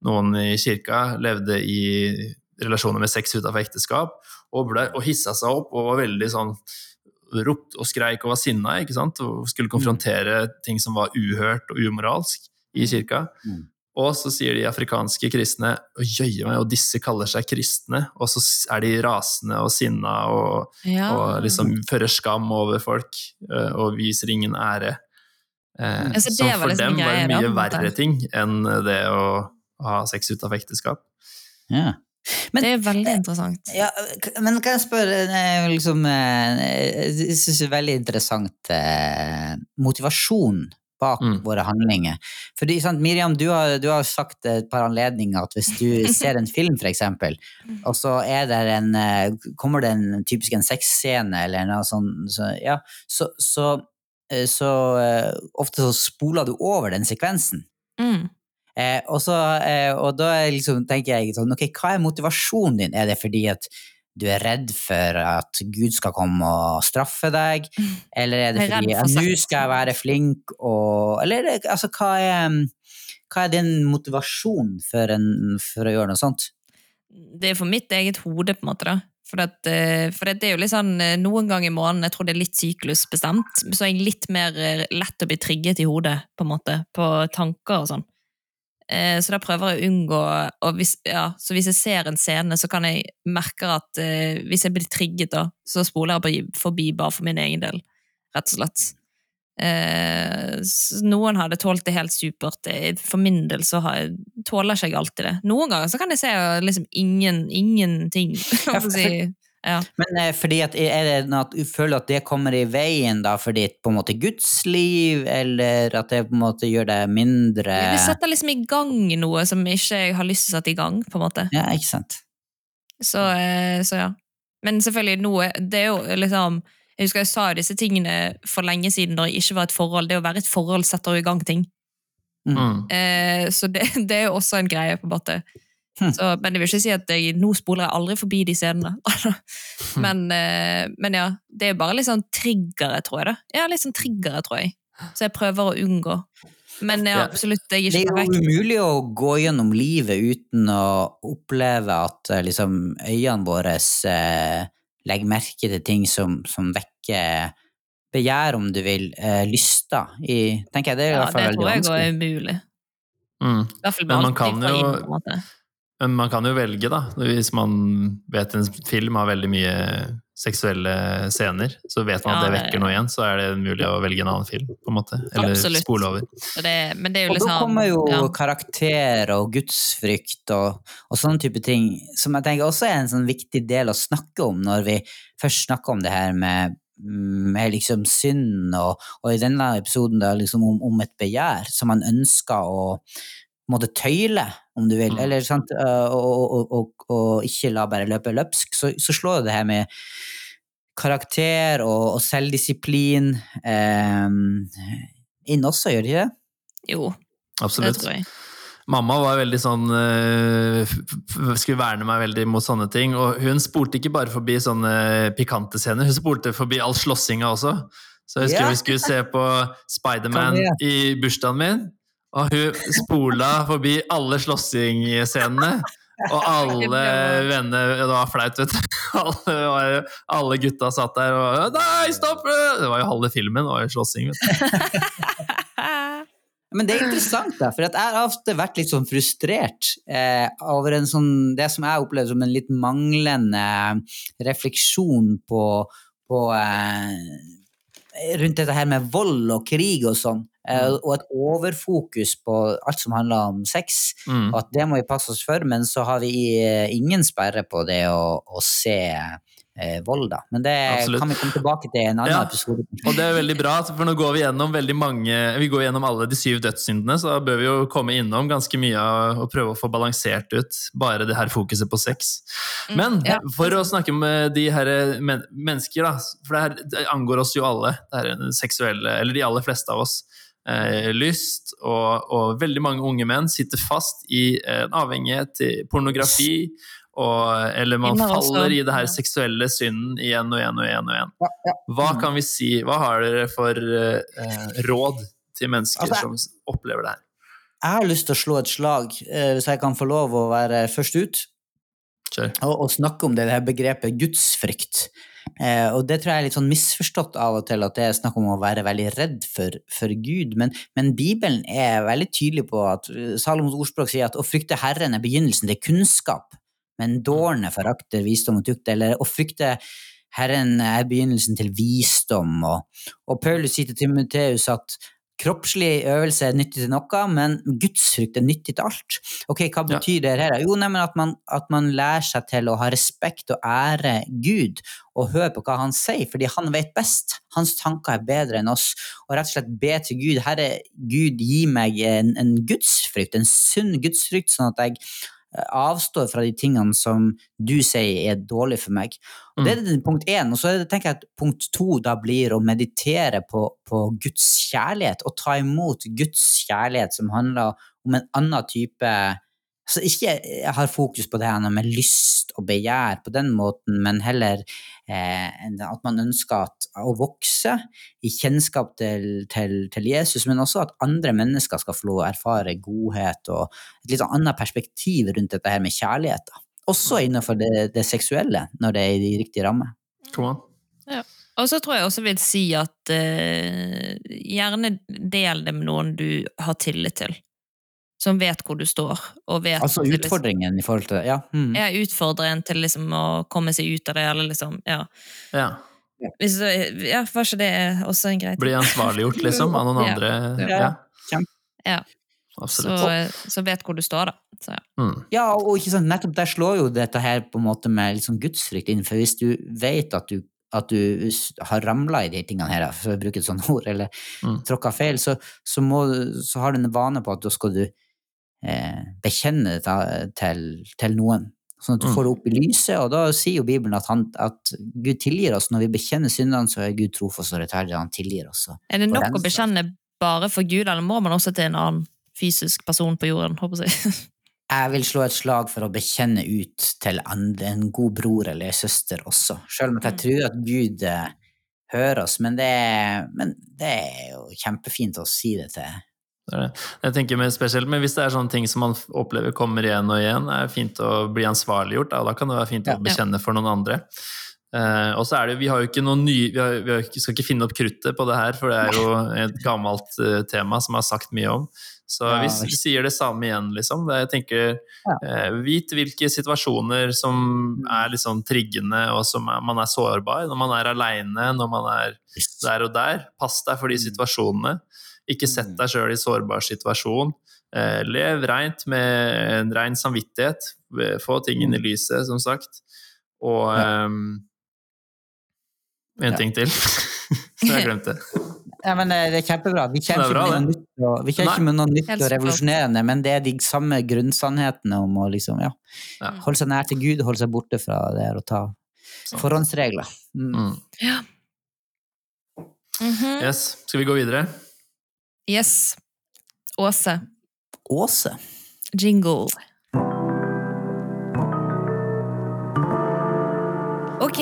noen i kirka levde i relasjoner med sex utenfor ekteskap, og, ble, og hissa seg opp og var veldig sånn ropt og skreik og var sinna, ikke sant? og skulle konfrontere ting som var uhørt og umoralsk i kirka. Mm. Og så sier de afrikanske kristne «Å, jøye meg, og disse kaller seg kristne, og så er de rasende og sinna og, Ja. og liksom fører skam over folk eh, og viser ingen ære. Eh, Ja, som for liksom dem var det mye verre ting enn det å ha sex av ekteskap. ja. Men- det er veldig interessant. Ja, men kan jeg spørre eh, liksom, eh, Jeg syns det er veldig interessant eh, motivasjon bak Mm. våre handlinger. Fordi, sant, Miriam, du har, du har sagt et par anledninger at hvis du (laughs) ser en film, eksempel, og så er det en, eh, kommer det en typisk en sexscene eller noe sånt, så, ja, så, så, eh, så eh, ofte så spoler du over den sekvensen. Mm. Eh, og, så, eh, og da liksom, tenker jeg sånn, ok, hva er motivasjonen din? Er det fordi at du er redd for at Gud skal komme og straffe deg? (laughs) Eller er det fordi at nå skal jeg være flink og Eller er altså, hva er, hva er din motivasjon for, en, for å gjøre noe sånt? Det er for mitt eget hode, på en måte. da. For, at, eh, for det er jo litt sånn, eh, Noen ganger i måneden, jeg tror det er litt syklusbestemt, så er jeg litt mer eh, lett å bli trigget i hodet, på en måte, på tanker og sånn. Eh, Så da prøver jeg å unngå hvis, ja, Så hvis jeg ser en scene, så kan jeg merke at eh, hvis jeg blir trigget, da, så spoler jeg forbi bare for min egen del, rett og slett. Eh, noen hadde tålt det helt supert. Eh, For min del så har jeg, tåler ikke jeg alltid det. Noen ganger så kan jeg se liksom ingen, ingenting. (laughs) Ja, for, si. Ja. Men eh, fordi at, er det noe at du føler at det kommer i veien da, fordi på en måte Guds liv, eller at det på en måte gjør det mindre Det setter liksom i gang noe som ikke jeg har lyst til å sette i gang, på en måte. Ja, ikke sant? Så, eh, så ja. Men selvfølgelig, noe Det er jo liksom Jeg husker jeg sa jo disse tingene for lenge siden da jeg ikke var et forhold. Det å være et forhold setter jo i gang ting. Mm. Eh, så det, (laughs) det er jo også en greie, på en måte. Hm. Så, men det vil ikke si at jeg, nå spoler jeg aldri forbi de scenene. (laughs) men, eh, men ja, det er bare litt sånn triggere, tror jeg. da. Ja, litt sånn triggere, tror jeg. Så jeg prøver å unngå. Men ja, Ja. absolutt, jeg er Det er jo umulig å gå gjennom livet uten å oppleve at eh, liksom, øynene våre eh, legger merke til ting som, som vekker begjær, om du vil, eh, lyster. I, tenker jeg, det er i Ja, hvert fall veldig vanskelig det tror jeg òg er umulig. Mm. I hvert fall Men man kan jeg jo- Men man kan jo velge, da. Hvis man vet en film har veldig mye seksuelle scener, så vet man at Ja, det det- vekker noe igjen, så er det mulig å velge en annen film, på en måte. Eller Absolutt. spole over. Det, men det er jo Og da sånn kommer jo ja. karakter og gudsfrykt og, og sånne type ting, som jeg tenker også er en sånn viktig del å snakke om når vi først snakker om det her med, med liksom synd, og, og i denne episoden da liksom om, om et begjær som man ønsker å måtte tøyle, om du vil, Mm. eller sant, og, og, og, ikke la bare løpe løpsk, så, så slår det her med karakter og, og selvdisiplin eh, inn også, gjør det ikke det? Jo, det tror jeg. Mamma var veldig sånn Skulle verne meg veldig mot sånne ting. Og hun spolte ikke bare forbi sånne pikante scener, hun spolte forbi all slåssinga også. Så jeg husker yeah. vi skulle se på (laughs) Spiderman i bursdagen min, og hun spola forbi alle slåssingscenene. Og alle venner Det var flaut, vet du. (laughs) Alle, alle gutta satt der og Nei, stopp! Det var jo halve filmen, det var jo slåssing. vet du. (laughs) Men det er interessant, da, for jeg har ofte vært litt sånn frustrert eh, over en sånn, det som jeg opplever som en litt manglende refleksjon på, på eh, rundt dette her med vold og krig og sånn, eh, og et overfokus på alt som handler om sex, Mm. og at det må vi passe oss for, men så har vi eh, ingen sperre på det å, å se eh, vold, da. Men det Absolutt. kan vi komme tilbake til i en annen Ja. episode. Og det er veldig bra, for nå går vi gjennom veldig mange Vi går gjennom alle de syv dødssyndene, så da bør vi jo komme innom ganske mye og prøve å få balansert ut bare det her fokuset på sex. Men ja. for å snakke med de her men mennesker, da, for det her det angår oss jo alle, det her seksuelle, eller de aller fleste av oss. Eh, lyst, og, og veldig mange unge menn sitter fast i en avhengighet til pornografi, og, eller man faller i det her seksuelle synden igjen og igjen og igjen. og igjen. Hva kan vi si, hva har dere for eh, råd til mennesker Altså, som opplever det her? Jeg har lyst til å slå et slag, eh, hvis jeg kan få lov å være først ut. Og, og snakke om det, det her begrepet gudsfrykt. Eh, og det tror jeg er litt sånn misforstått av og til, at det er snakk om å være veldig redd for, for Gud. Men, men Bibelen er veldig tydelig på at eh, Salomos ordspråk sier at å frykte Herren er begynnelsen til kunnskap, men dårene forakter visdom og tukt. Eller å frykte Herren er begynnelsen til visdom. Og, og Paulus sier til Timoteus at kroppslig øvelse er nyttig til noe, men gudsfrykt er nyttig til alt. Ok, hva Ja. betyr det her? Jo, nemlig at man, at man lærer seg til å ha respekt og ære Gud, og høre på hva han sier, fordi han vet best. Hans tanker er bedre enn oss. Og rett og slett be til Gud. Herre, Gud, gi meg en, en gudsfrykt, en sunn gudsfrykt, sånn at jeg avstår fra de tingene som du sier er dårlig for meg. Og Det er det punkt én. Og så er det, tenker jeg at punkt to da blir å meditere på, på Guds kjærlighet, og ta imot Guds kjærlighet, som handler om en annen type så ikke jeg har fokus på det her med lyst og begjær på den måten, men heller eh, at man ønsker at, å vokse i kjennskap til, til, til Jesus, men også at andre mennesker skal få lov å erfare godhet og et litt annet perspektiv rundt dette her med kjærlighet. Også innenfor det, det seksuelle, når det er i de riktige rammer. Come on. Og så tror jeg også vil si at eh, gjerne del det med noen du har tillit til. Som vet hvor du står, og vet Altså liksom- utfordringen i forhold til det. Ja. Mm. ja utfordringen til liksom å komme seg ut av det, eller liksom Ja. Ja. Hvis, ja var ikke det også en grei ting? Bli ansvarliggjort, liksom, av noen (laughs) andre. Ja. Ja. Ja. Absolutt. Så, så vet hvor du står, da. Så, ja. Mm. Ja, og ikke sant, nettopp der slår jo dette her på en måte med liksom gudsfrykt inn, for hvis du vet at du, at du har ramla i de tingene her, for å bruke et sånt ord, eller Mm. tråkka feil, så, så, må, så har du en vane på at da skal du eh, bekjenne det til, til noen. Sånn at du Mm. får det opp i lyset, og da sier jo Bibelen at, han, at Gud tilgir oss. Når vi bekjenner syndene, så er Gud trofast og rettferdig, han tilgir oss. Er det nok å bekjenne bare for Gud, eller må man også til en annen fysisk person på jorden? håper jeg? (laughs) jeg vil slå et slag for å bekjenne ut til andre, en god bror eller søster også. Selv om jeg tror at Gud eh, hører oss, men det, er, men det er jo kjempefint å si det til. Det er det. Jeg tenker mer spesielt, men Hvis det er sånne ting som man opplever kommer igjen og igjen, er det fint å bli ansvarliggjort. Da, da kan det være fint å bekjenne for noen andre. Uh, og så er det, Vi har jo ikke noen nye, vi, har, vi har, skal ikke finne opp kruttet på det her, for det er jo et gammelt uh, tema som har sagt mye om. Så Ja, vi, vi sier det samme igjen, liksom. Det, jeg tenker, eh, Vit hvilke situasjoner som er litt sånn triggende, og som er, man er sårbar. Når man er aleine, når man er der og der. Pass deg for de situasjonene. Ikke sett deg sjøl i sårbar situasjon. Eh, lev reint med en rein samvittighet. Få tingene i lyset, som sagt. Og ehm, en Ja. ting til som (laughs) jeg glemte. (laughs) Ja, men eh, det er kjempebra. Vi er kommer ikke med noe nytt, og, vi ikke med noe nytt og revolusjonerende, men det er de samme grunnsannhetene om å liksom, ja, Ja. holde seg nær til Gud, holde seg borte fra det og ta forhåndsregler. Mm. Mm. Mhm. Yes, skal vi gå videre? Yes. Åse. Åse. Jingle. Ok.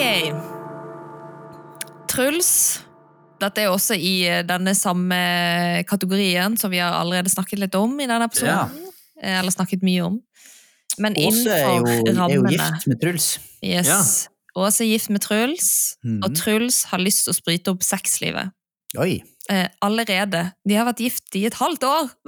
Truls. Dette er også i eh, denne samme kategorien som vi har allerede snakket litt om i denne episoden. Ja. Eller snakket mye om. Men Åse er jo, er jo gift med Truls. Yes. Ja. Åse er gift med Truls, Mhm. og Truls har lyst til å sprite opp sexlivet. Oi. Eh, allerede. De har vært gift i et halvt år! (laughs)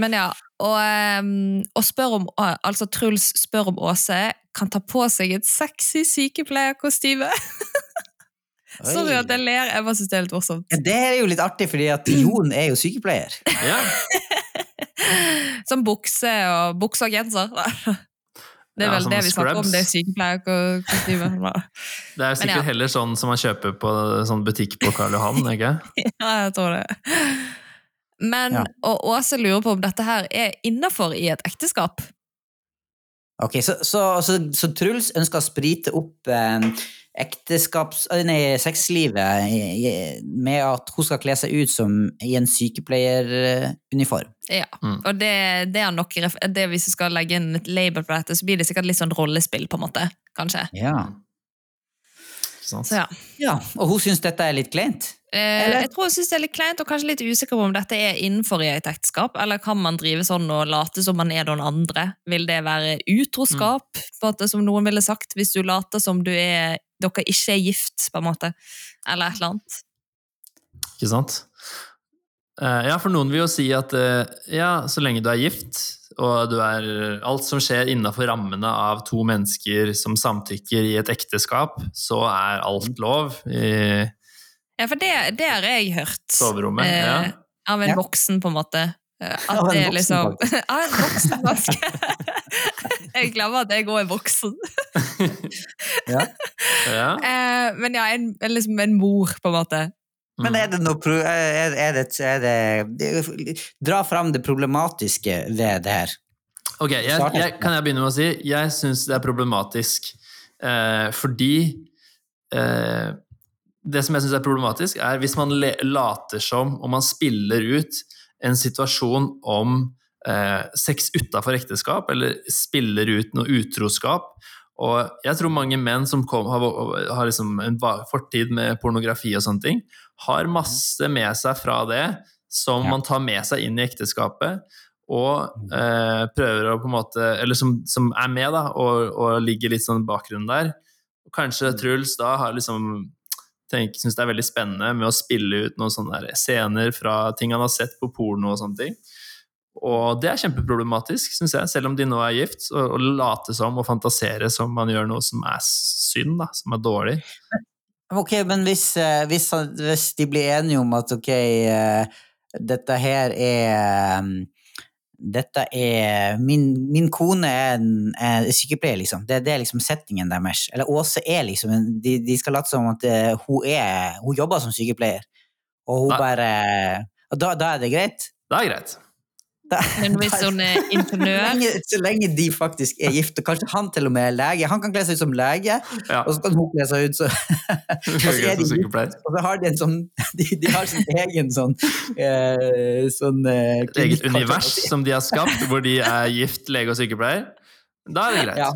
Men ja, og, ehm, og spør om, ah, altså Truls spør om Åse kan ta på seg et sexy sykepleierkostyme. (laughs) Sorry at jeg ler, jeg bare syns det er litt morsomt. Ja, Det er jo litt artig, fordi at Jon er jo sykepleier. Ja, (laughs) Som bukse og bukse og genser. Det er vel ja, det vi snakker om, det er sykepleierkostyme. (laughs) Det er sikkert ja. heller sånn som man kjøper på sånn butikk på Karl Johan, (laughs) ikke? Ja, jeg tror det. Men, Ja. og Åse lurer på om dette her er innafor i et ekteskap. Ok, Så, så, så, så Truls ønsker å sprite opp eh, ekteskaps... eh, Nei, sexlivet med at hun skal kle seg ut som i en sykepleieruniform. Ja, Mm. og det, det er nok det Hvis du skal legge inn et label på dette, så blir det sikkert litt sånn rollespill, på en måte. Kanskje. Ja. Så ja. ja. Og hun syns dette er litt kleint? Eh, Eller- jeg tror hun synes det er litt kleint, og kanskje litt usikker på om dette er innenfor i et ekteskap, eller kan man drive sånn og late som man er noen andre? Vil det være utroskap, på en måte, som noen ville sagt, hvis du later som du er, dere ikke er gift, på en måte? Eller et eller annet? Ikke sant? Eh, ja, for noen vil jo si at eh, ja, så lenge du er gift, og du er Alt som skjer innafor rammene av to mennesker som samtykker i et ekteskap, så er alt lov i Ja, for det, det har jeg hørt. soverommet. eh, Ja. Av en Ja. voksen, på en måte. Eh, At en det er liksom (laughs) Av en voksen, faktisk. (laughs) jeg glemmer at jeg òg er voksen. (laughs) Ja. ja. (laughs) Eh, men ja, en, en liksom en mor, på en måte. Men er det noe er, er det, er det, det Dra fram det problematiske ved det her. Ok, jeg, jeg, kan jeg begynne med å si jeg syns det er problematisk eh, fordi eh, Det som jeg syns er problematisk, er hvis man le later som og man spiller ut en situasjon om eh, sex utafor ekteskap, eller spiller ut noe utroskap. Og jeg tror mange menn som kom, har, har liksom en fortid med pornografi og sånne ting, har masse med seg fra det som Ja. man tar med seg inn i ekteskapet og eh, prøver å på en måte Eller som, som er med, da, og, og ligger litt sånn i bakgrunnen der. Kanskje Truls da har liksom syns det er veldig spennende med å spille ut noen sånne scener fra ting han har sett på porno og sånne ting. Og det er kjempeproblematisk, syns jeg, selv om de nå er gift. Å late som og fantasere som man gjør noe som er synd, da, som er dårlig. Ok, men hvis, eh, hvis, hvis de blir enige om at ok, eh, dette her er um, dette er Min, min kone er, en, er sykepleier, liksom. Det, det er liksom settingen deres. Eller Åse er liksom en, de, de skal late som at eh, hun er Hun jobber som sykepleier, og hun Nei. bare og da, da er det greit? Det er greit. Men hvis hun er så, (laughs) lenge, så lenge de faktisk er gift, og kanskje han til og med er lege. Han kan kle seg ut som lege, Ja. og så kan hun kle seg ut så, (laughs) og så er de gift, og så har de en sånn (laughs) De, de har sin egen sånn, eh, sånn eh, eget univers som de har skapt, hvor de er gift, lege og sykepleier. Da er det greit. Ja,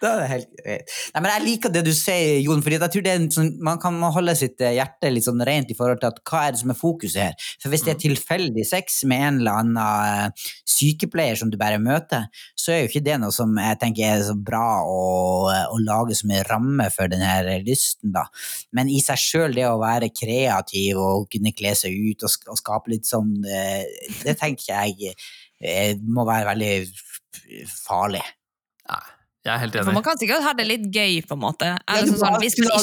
da er det helt greit. Nei, men jeg liker det du sier, Jon, fordi jeg tror det er en sånn, man kan holde sitt eh, hjerte litt sånn rent i forhold til at hva er det som er fokuset her. For hvis det er tilfeldig sex med en eller annen eh, sykepleier som du bare møter, så er jo ikke det noe som jeg tenker er så bra å, å lage som en ramme for den her lysten, da. Men i seg sjøl, det å være kreativ og kunne kle seg ut og, og skape litt sånn, eh, det tenker jeg eh, må være veldig farlig. Jeg er helt For man kan sikkert ha det litt gøy, på en måte. Ja, sånn, ikke det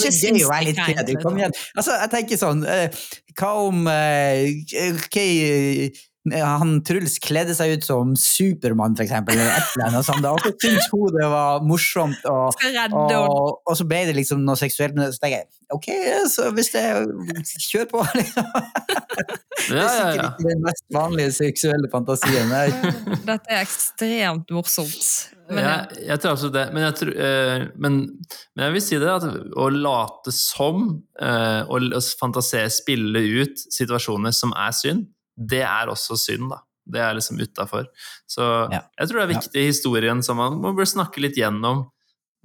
er. Kom liksom. igjen. Altså, jeg tenker sånn eh, Hva om Hva okay, eh, han Truls kledde seg ut som Supermann, eksempel, eller et eller annet sånt, og så syntes hun det var morsomt, og, og, og så ble det liksom noe seksuelt, men så tenker jeg ok, så hvis det Kjør på, (laughs) liksom. Det er sikkert ikke den mest vanlige seksuelle fantasien. Der. Dette er ekstremt morsomt. Men, jeg, jeg tror absolutt det. Men jeg, tror, eh, men, men jeg vil si det at å late som eh, og og fantasere, spille ut situasjoner som er synd, det er også synd, da. Det er liksom utafor. Så Ja. jeg tror det er viktig i historien som man må bør snakke litt gjennom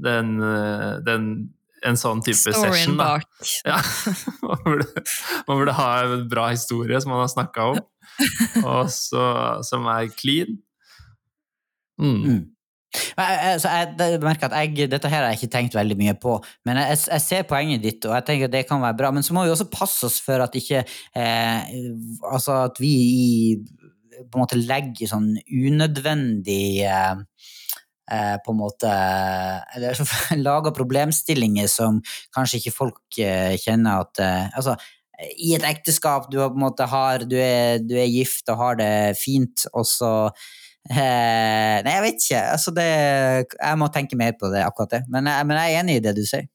den, eh, den en sånn type Storyen session. Da. bak. (laughs) Ja. Man, burde, man burde ha en bra historie som man har snakka om, (laughs) og så, som er clean. Mm. Mm. Jeg- så jeg, at jeg, Dette her har jeg ikke tenkt veldig mye på, men jeg, jeg ser poenget ditt, og jeg tenker at det kan være bra. Men så må vi også passe oss for at ikke eh, Altså at vi i, på en måte legger sånn unødvendig eh, eh, på en måte Eller (laughs) lager problemstillinger som kanskje ikke folk eh, kjenner at eh, Altså, i et ekteskap, du, på en måte har, du, er, du er gift og har det fint, og så nei, jeg vet ikke. Altså det, jeg må tenke mer på det, akkurat det. Men jeg, men jeg er enig i det du sier.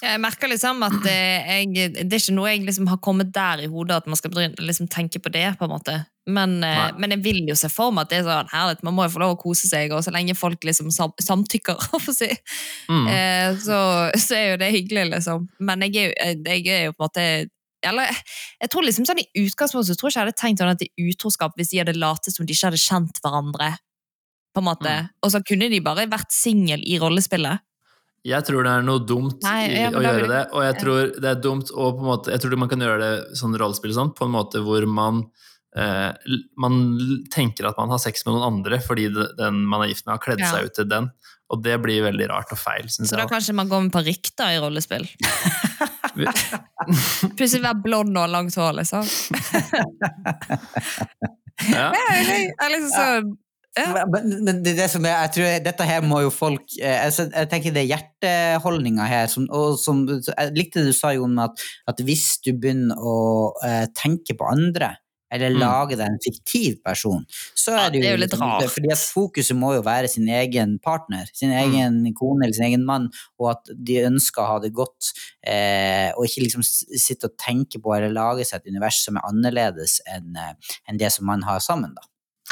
Jeg merker liksom at eh, jeg, det er ikke noe jeg liksom har kommet der i hodet at man skal liksom tenke på det. på en måte. Men, eh, men jeg vil jo se for meg at det er sånn herlig, man må jo få lov å kose seg, og så lenge folk liksom sam samtykker, (laughs) si, Mm. eh, så, så er jo det hyggelig, liksom. Men jeg er jo, jeg er jo på en måte eller, jeg tror liksom sånn I utgangspunktet så tror jeg ikke jeg hadde tenkt sånn at det er utroskap hvis de hadde latet som de ikke hadde kjent hverandre. på en måte. Mm. Og så kunne de bare vært singel i rollespillet. Jeg tror det er noe dumt Nei, i ja, å gjøre det, og jeg tror det er dumt og på en måte Jeg tror man kan gjøre det sånn rollespill sånn, på en måte hvor man eh, man tenker at man har sex med noen andre fordi den man er gift med, har kledd Ja. seg ut til den. Og det blir veldig rart og feil, Synes Så da jeg. kanskje man går med parykk i rollespill. (laughs) (laughs) Plutselig være blond og ha langt hår, liksom. (laughs) Ja. Jeg er liksom Ja. Men, men det, det som er, jeg tror Dette her må jo folk eh, Jeg tenker det er hjerteholdninga her som, og som, Jeg likte det du sa, Jon, at, at hvis du begynner å eh, tenke på andre eller Mm. lage deg en fiktiv person, så Ja, er det jo, det er jo litt liksom- rart. Fordi at fokuset må jo være sin egen partner, sin Mm. egen kone eller sin egen mann, og at de ønsker å ha det godt, eh, og ikke liksom sitte og tenke på eller lage seg et univers som er annerledes enn en det som man har sammen. da.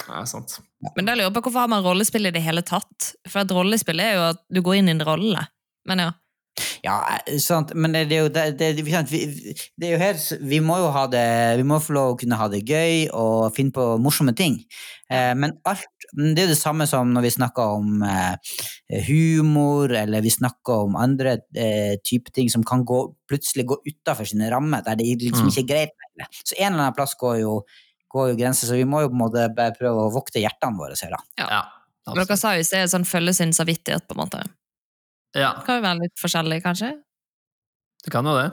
ja, sant. Men da lurer jeg på hvorfor har man rollespill i det hele tatt? For et rollespill er jo at du går inn i en rolle. Men ja. Ja, eh, sant, men det, det er jo det, det, vi, det er jo her, vi må jo ha det Vi må få lov å kunne ha det gøy og finne på morsomme ting. Eh, men alt Det er jo det samme som når vi snakker om eh, humor, eller vi snakker om andre eh, typer ting som kan gå, plutselig gå utafor sine rammer, der det liksom Mm. ikke er greit lenger. Så en eller annen plass går jo, går jo grenser, så vi må jo på en måte bare prøve å vokte hjertene våre her, da. Ja. Men dere sa jo i sted sånn følge sin samvittighet, på en måte. Ja, Det kan jo være litt forskjellig, kanskje? det kan jo det.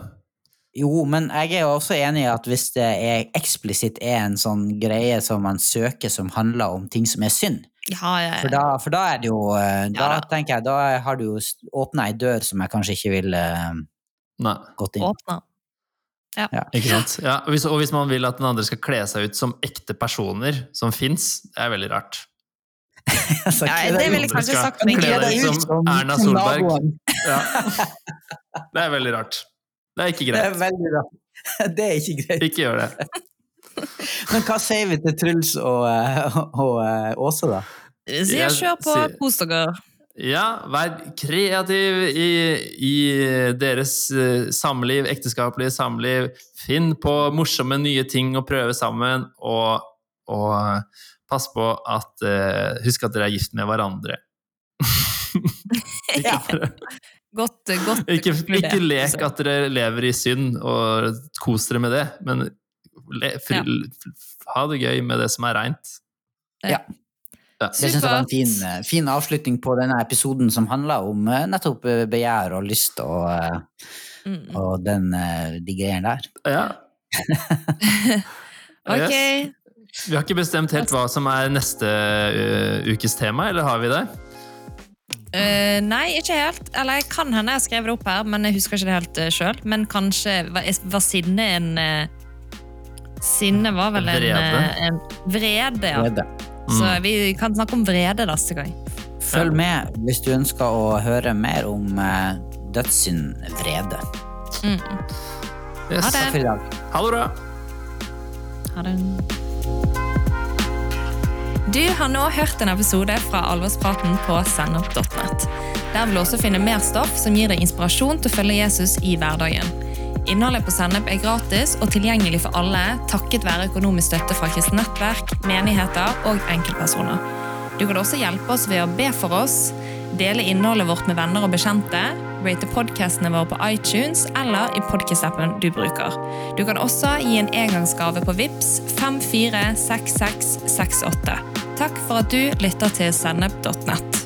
Jo, men jeg er jo også enig i at hvis det er eksplisitt er en sånn greie som man søker som handler om ting som er synd, Ja, ja, for da, for da er det jo eh, Da Ja da. tenker jeg, da har du jo åpna ei dør som jeg kanskje ikke ville eh, Nei. gått inn. Åpne. Ikke sant? Ja, og, hvis, og hvis man vil at den andre skal kle seg ut som ekte personer som fins, det er veldig rart. (laughs) Ja, det ville jeg kanskje skal sagt meg. kle deg ut som Erna Solberg. Ja. Det er veldig rart. Det er ikke Det er greit. veldig rart. (laughs) Det er ikke greit. Ikke gjør det. (laughs) Men hva sier vi til Truls og, og, og eh, Åse, da? Jeg kjør på, sier- kos dere. Ja, vær kreativ i, i deres eh, samliv, ekteskapelige samliv. Finn på morsomme nye ting å prøve sammen, og, og pass på at eh, Husk at dere er gift med hverandre. (laughs) Ja. Godt, godt Ikke, ikke lek altså. at dere lever i synd, og kos dere med det, men le, fri, ha det gøy med det som er reint. Ja. Ja. Så jeg var en fin, eh, fin avslutning på denne episoden som handla om eh, nettopp eh, begjær og lyst og, Mm. og den, de greiene der. Ja. (laughs) (laughs) Ok. Vi har ikke bestemt helt hva som er neste uh, ukes tema, eller har vi det? Uh, nei, ikke helt. Eller jeg kan hende jeg har skrevet det opp her, men jeg husker ikke det helt uh, sjøl. Men kanskje var, var sinne en uh, Sinne var vel en Vrede. eh, en vrede, ja. Glede. Så vi kan snakke om vrede neste gang. Følg med hvis du ønsker å høre mer om uh, dødssynd vrede. Mm. Yes. Ha det. Ha det bra! Ha det. Du har nå hørt en episode fra Alvorspraten på sennep.net. Der vil du også finne mer stoff som gir deg inspirasjon til å følge Jesus i hverdagen. Innholdet på Sennep er gratis og tilgjengelig for alle takket være økonomisk støtte fra kristent nettverk, menigheter og enkeltpersoner. Du kan også hjelpe oss ved å be for oss, dele innholdet vårt med venner og bekjente, rate podcastene våre på iTunes eller i podcast-appen du bruker. Du kan også gi en engangsgave på VIPS 546668. Takk for at du lytter til sennep.nett.